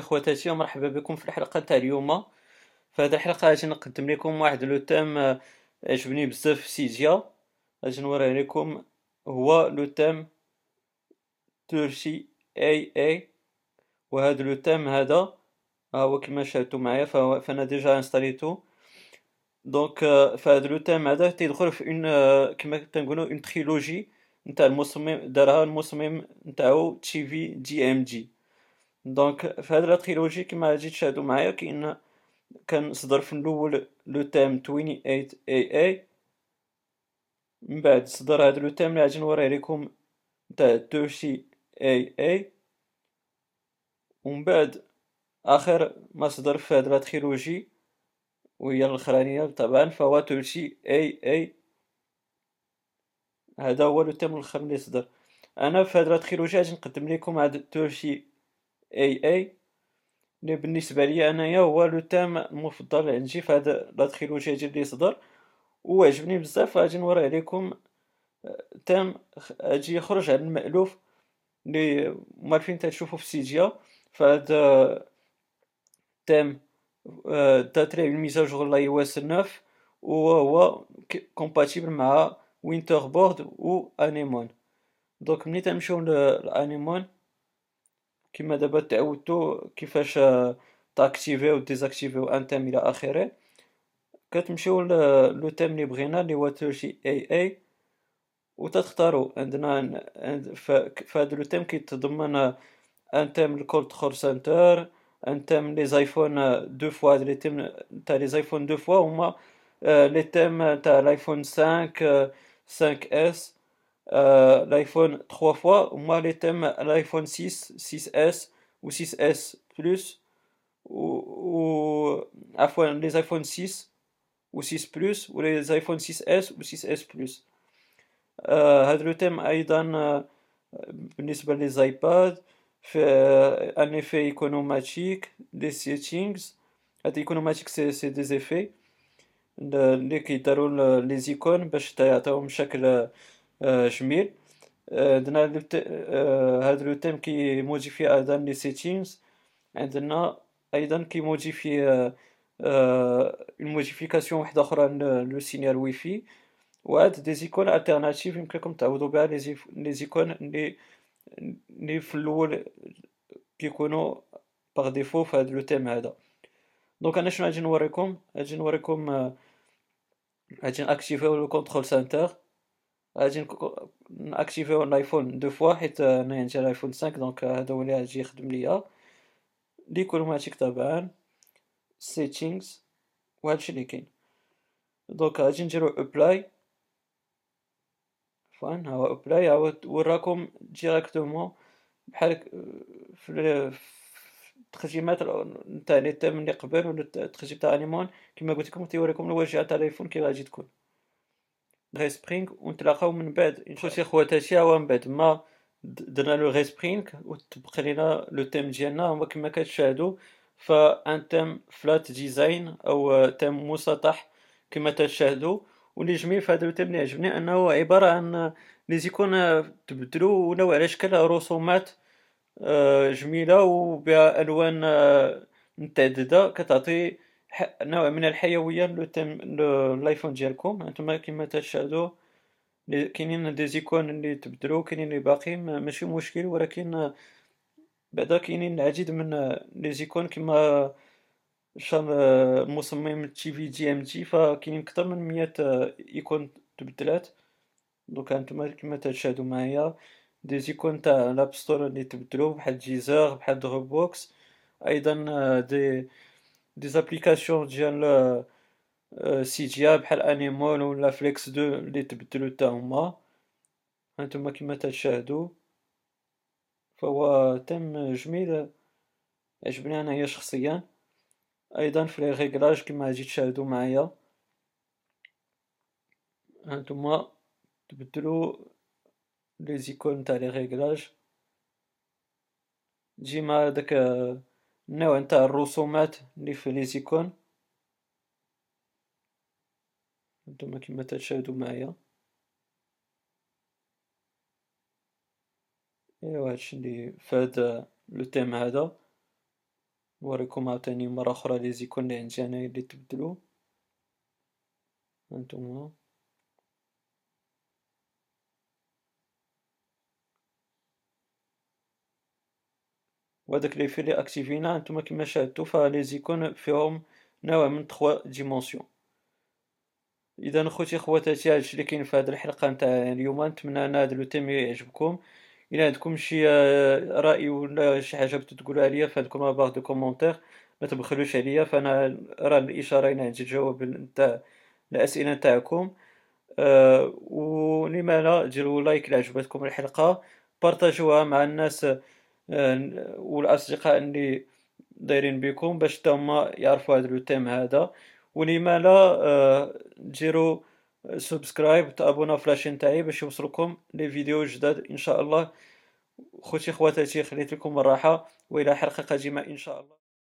خوتي خواتاتي ومرحبا بكم في الحلقة تاع اليوم. في هذه الحلقة غادي نقدم لكم واحد le thème آه، عجبني بزاف في سيزيا غادي نوريه لكم هو le thème thirty AA. وهذا le thème هذا ها هو كما شاهدتوا معايا فأنا déjà installيتو donc هذا le thème هذا تيدخل في une كما تنقولوا une trilogie نتاع المصمم دارها المصمم نتاعو تي في دي إم جي. donc في هاد la trilogie كما غادي تشاهدوا معايا كاين كان صدر في الأول le thème 28 AA من بعد صدر هاد le thème اللي غادي نوريه لكم نتاع توشي اي اي ومن بعد آخر ما صدر في هاد la trilogie وهي الأخرانية طبعا فهو توشي اي اي هذا هو le thème الآخر اللي صدر. أنا في هاد لا تريلوجي غادي نقدم لكم هاد توشي اي اي اللي بالنسبة لي أنايا هو لو تام المفضل عندي في هذا لا تريلوجي اللي صدر وعجبني بزاف غادي نوري عليكم تام أجي يخرج على المألوف اللي مالفين تشوفوا في سيجيا فهذا تام تاتري الميزاجور لا يو اس 9 وهو compatible مع WinterBoard و Anemone donc ملي تنمشيو ل Anemone كما دابا تعودتو كيفاش ت activiو désactiviو un thème إلى آخره. كتمشيو le thème اللي بغينا اللي هو توشي اي اي و تختارو. عندنا فهاد le thème كيتضمن un thème ال control center un thème les iPhone دو فوا. لي تيم تاع لي زايفون دو فوا هما لي تيم تاع الايفون 5 5 إس. l'iPhone 3 fois, moi les thèmes l'iPhone 6, 6S ou 6S Plus, ou, ou les iPhone 6 ou 6 Plus, ou les iPhone 6S ou 6S Plus. هذا لو تيم أيضا بالنسبة للزايباد في ان افي ايكونوماتيك دي سيتينغز هاد ايكونوماتيك سي سي دي زيفي اللي كيداروا لي زيكون باش تعطيهم شكل جميل عندنا هاد لو تيم كي موديفي أيضا لي سيتينغز عندنا أيضا كي موديفي موديفيكاسيون وحدة أخرى لو سينيال واي فاي وهاد دي زيكون التيرناتيف يمكن لكم تعوضوا بها. les icônes اللي اللي في الأول كيكونوا par défaut في هاد le thème هذا. donc أنا شنو غادي نوريكم؟ غادي نوريكم غادي ن activiو le control center. غادي ن activiو ال iPhone deux fois حيت أنا عندي ال iPhone 5 donc هذا هو اللي غادي يخدم ليا l'Iconomatic طبعا settings وهادشي اللي كاين donc غادي نديرو apply فان هو apply ها وراكم directement بحال في التخديمات نتاع les thèmes اللي قبل ولا التخديم تاع Anemone كما قلت لكم تيوريكم الواجهه تاع ال iPhone كي غادي تكون respring ونتلاقاو من بعد خوتي خواتاتي هو من بعد ما درنا le respring وتبقى لينا le thème ديالنا هو كما كتشاهدوا فان thème flat design أو thème مسطح كما تشاهدوا واللي جميل في هذا ال thème اللي عجبني انه عباره عن les icônes تبدلوا ونوع على شكل رسومات جميله وبها الوان متعدده كتعطي نوع من الحيويه للايفون ديالكم. انتما كما تشاهدوا كاينين des icônes اللي تبدلوا كاينين اللي باقيين ماشي مشكل ولكن بعدا كاينين العديد من لي زيكون كما شان المصمم تي في جي إم جي فكاينين أكثر من 100 إيكون تبدلات. دوكا انتما كما تشاهدوا معايا دي زيكون تاع لاب ستور اللي تبدلوا بحال جيزر بحال دروب بوكس أيضا دي دي زابليكاسيون ديال سي جي بحال انيمون ولا فليكس دو اللي تبدلو حتى هما هانتوما كيما تشاهدوا فهو تم جميل عجبني انايا شخصيا أيضا في لي ريغلاج كما غادي تشاهدوا معايا هانتوما تبدلو لي زيكون تاع لي ريغلاج تجي مع داك النوع نتاع الرسومات اللي في لي زيكون هانتوما كيما تشاهدوا معايا. ايوا هادشي اللي فهاد لو تيم هذا. نوريكم عاوتاني مرة أخرى لي زيكون لي عندي أنايا لي تبدلو. هانتوما. وهداك لي في لي أكتيفينا هانتوما كيما شاهدتو فلي زيكون فيهم نوع من trois dimensions. إذا خوتي خواتاتي هادشي اللي كاين في هاد الحلقة نتاع اليوم نتمنى أن هاد le thème يعجبكم. إلى عندكم شي رأي ولا شي حاجة بغيتو تقولوها ليا فعندكم la barre de commentaires. ما تبخلوش عليا فأنا راه الإشارة هنا عندي الجواب نتاع الأسئلة نتاعكم. أه ولما لا ديروا like إلى عجبتكم الحلقة. بارطاجوها مع الناس والأصدقاء اللي دايرين بكم باش حتى هما يعرفوا هذا le thème هذا ولما لا أه ديروا subscribe تابونا في la chaîne تاعي باش يوصلكم les vidéos جداد إن شاء الله. خوتي خواتاتي خليت لكم الراحة وإلى حلقة قادمة إن شاء الله.